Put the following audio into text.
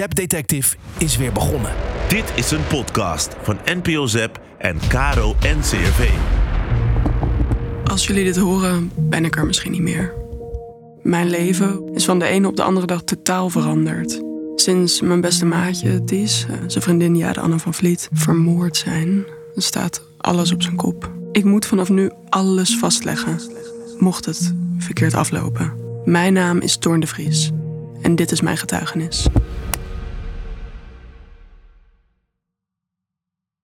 Zap Detective is weer begonnen. Dit is een podcast van NPO Zep en Caro NCRV. Als jullie dit horen, ben ik er misschien niet meer. Mijn leven is van de ene op de andere dag totaal veranderd. Sinds mijn beste maatje, Ties, eh, zijn vriendin Jade Anne van Vliet, vermoord zijn, staat alles op zijn kop. Ik moet vanaf nu alles vastleggen, mocht het verkeerd aflopen. Mijn naam is Toorn de Vries en dit is mijn getuigenis.